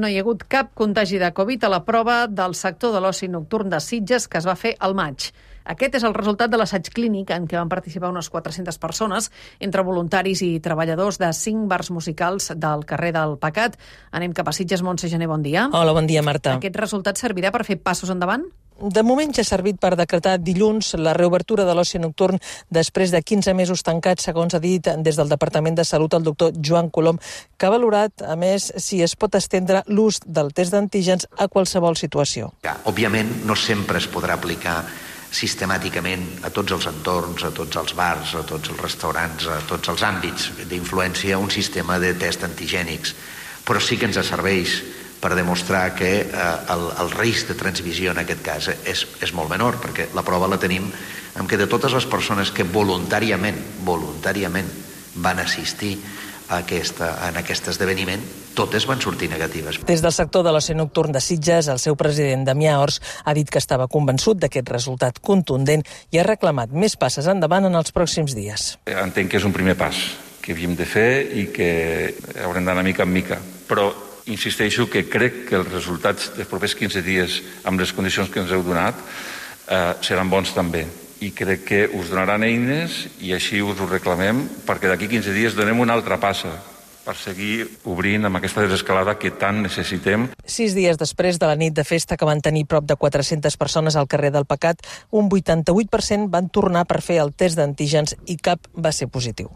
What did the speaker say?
No hi ha hagut cap contagi de Covid a la prova del sector de l'oci nocturn de Sitges que es va fer al maig. Aquest és el resultat de l'assaig clínic en què van participar unes 400 persones, entre voluntaris i treballadors de cinc bars musicals del carrer del Pecat. Anem cap a Sitges, Montse Gené, bon dia. Hola, bon dia, Marta. Aquest resultat servirà per fer passos endavant? De moment ja ha servit per decretar dilluns la reobertura de l'oci nocturn després de 15 mesos tancats, segons ha dit des del Departament de Salut el doctor Joan Colom, que ha valorat, a més, si es pot estendre l'ús del test d'antígens a qualsevol situació. Òbviament, no sempre es podrà aplicar sistemàticament a tots els entorns, a tots els bars, a tots els restaurants, a tots els àmbits d'influència un sistema de test antigènics, però sí que ens serveix per demostrar que eh, el, el risc de transmissió en aquest cas és, és molt menor, perquè la prova la tenim en què de totes les persones que voluntàriament, voluntàriament van assistir a aquesta, en aquest esdeveniment, totes van sortir negatives. Des del sector de l'oci nocturn de Sitges, el seu president Damià Ors ha dit que estava convençut d'aquest resultat contundent i ha reclamat més passes endavant en els pròxims dies. Entenc que és un primer pas que havíem de fer i que haurem d'anar mica en mica, però insisteixo que crec que els resultats dels propers 15 dies amb les condicions que ens heu donat eh, seran bons també i crec que us donaran eines i així us ho reclamem perquè d'aquí 15 dies donem una altra passa per seguir obrint amb aquesta desescalada que tant necessitem. Sis dies després de la nit de festa que van tenir prop de 400 persones al carrer del Pecat, un 88% van tornar per fer el test d'antígens i cap va ser positiu.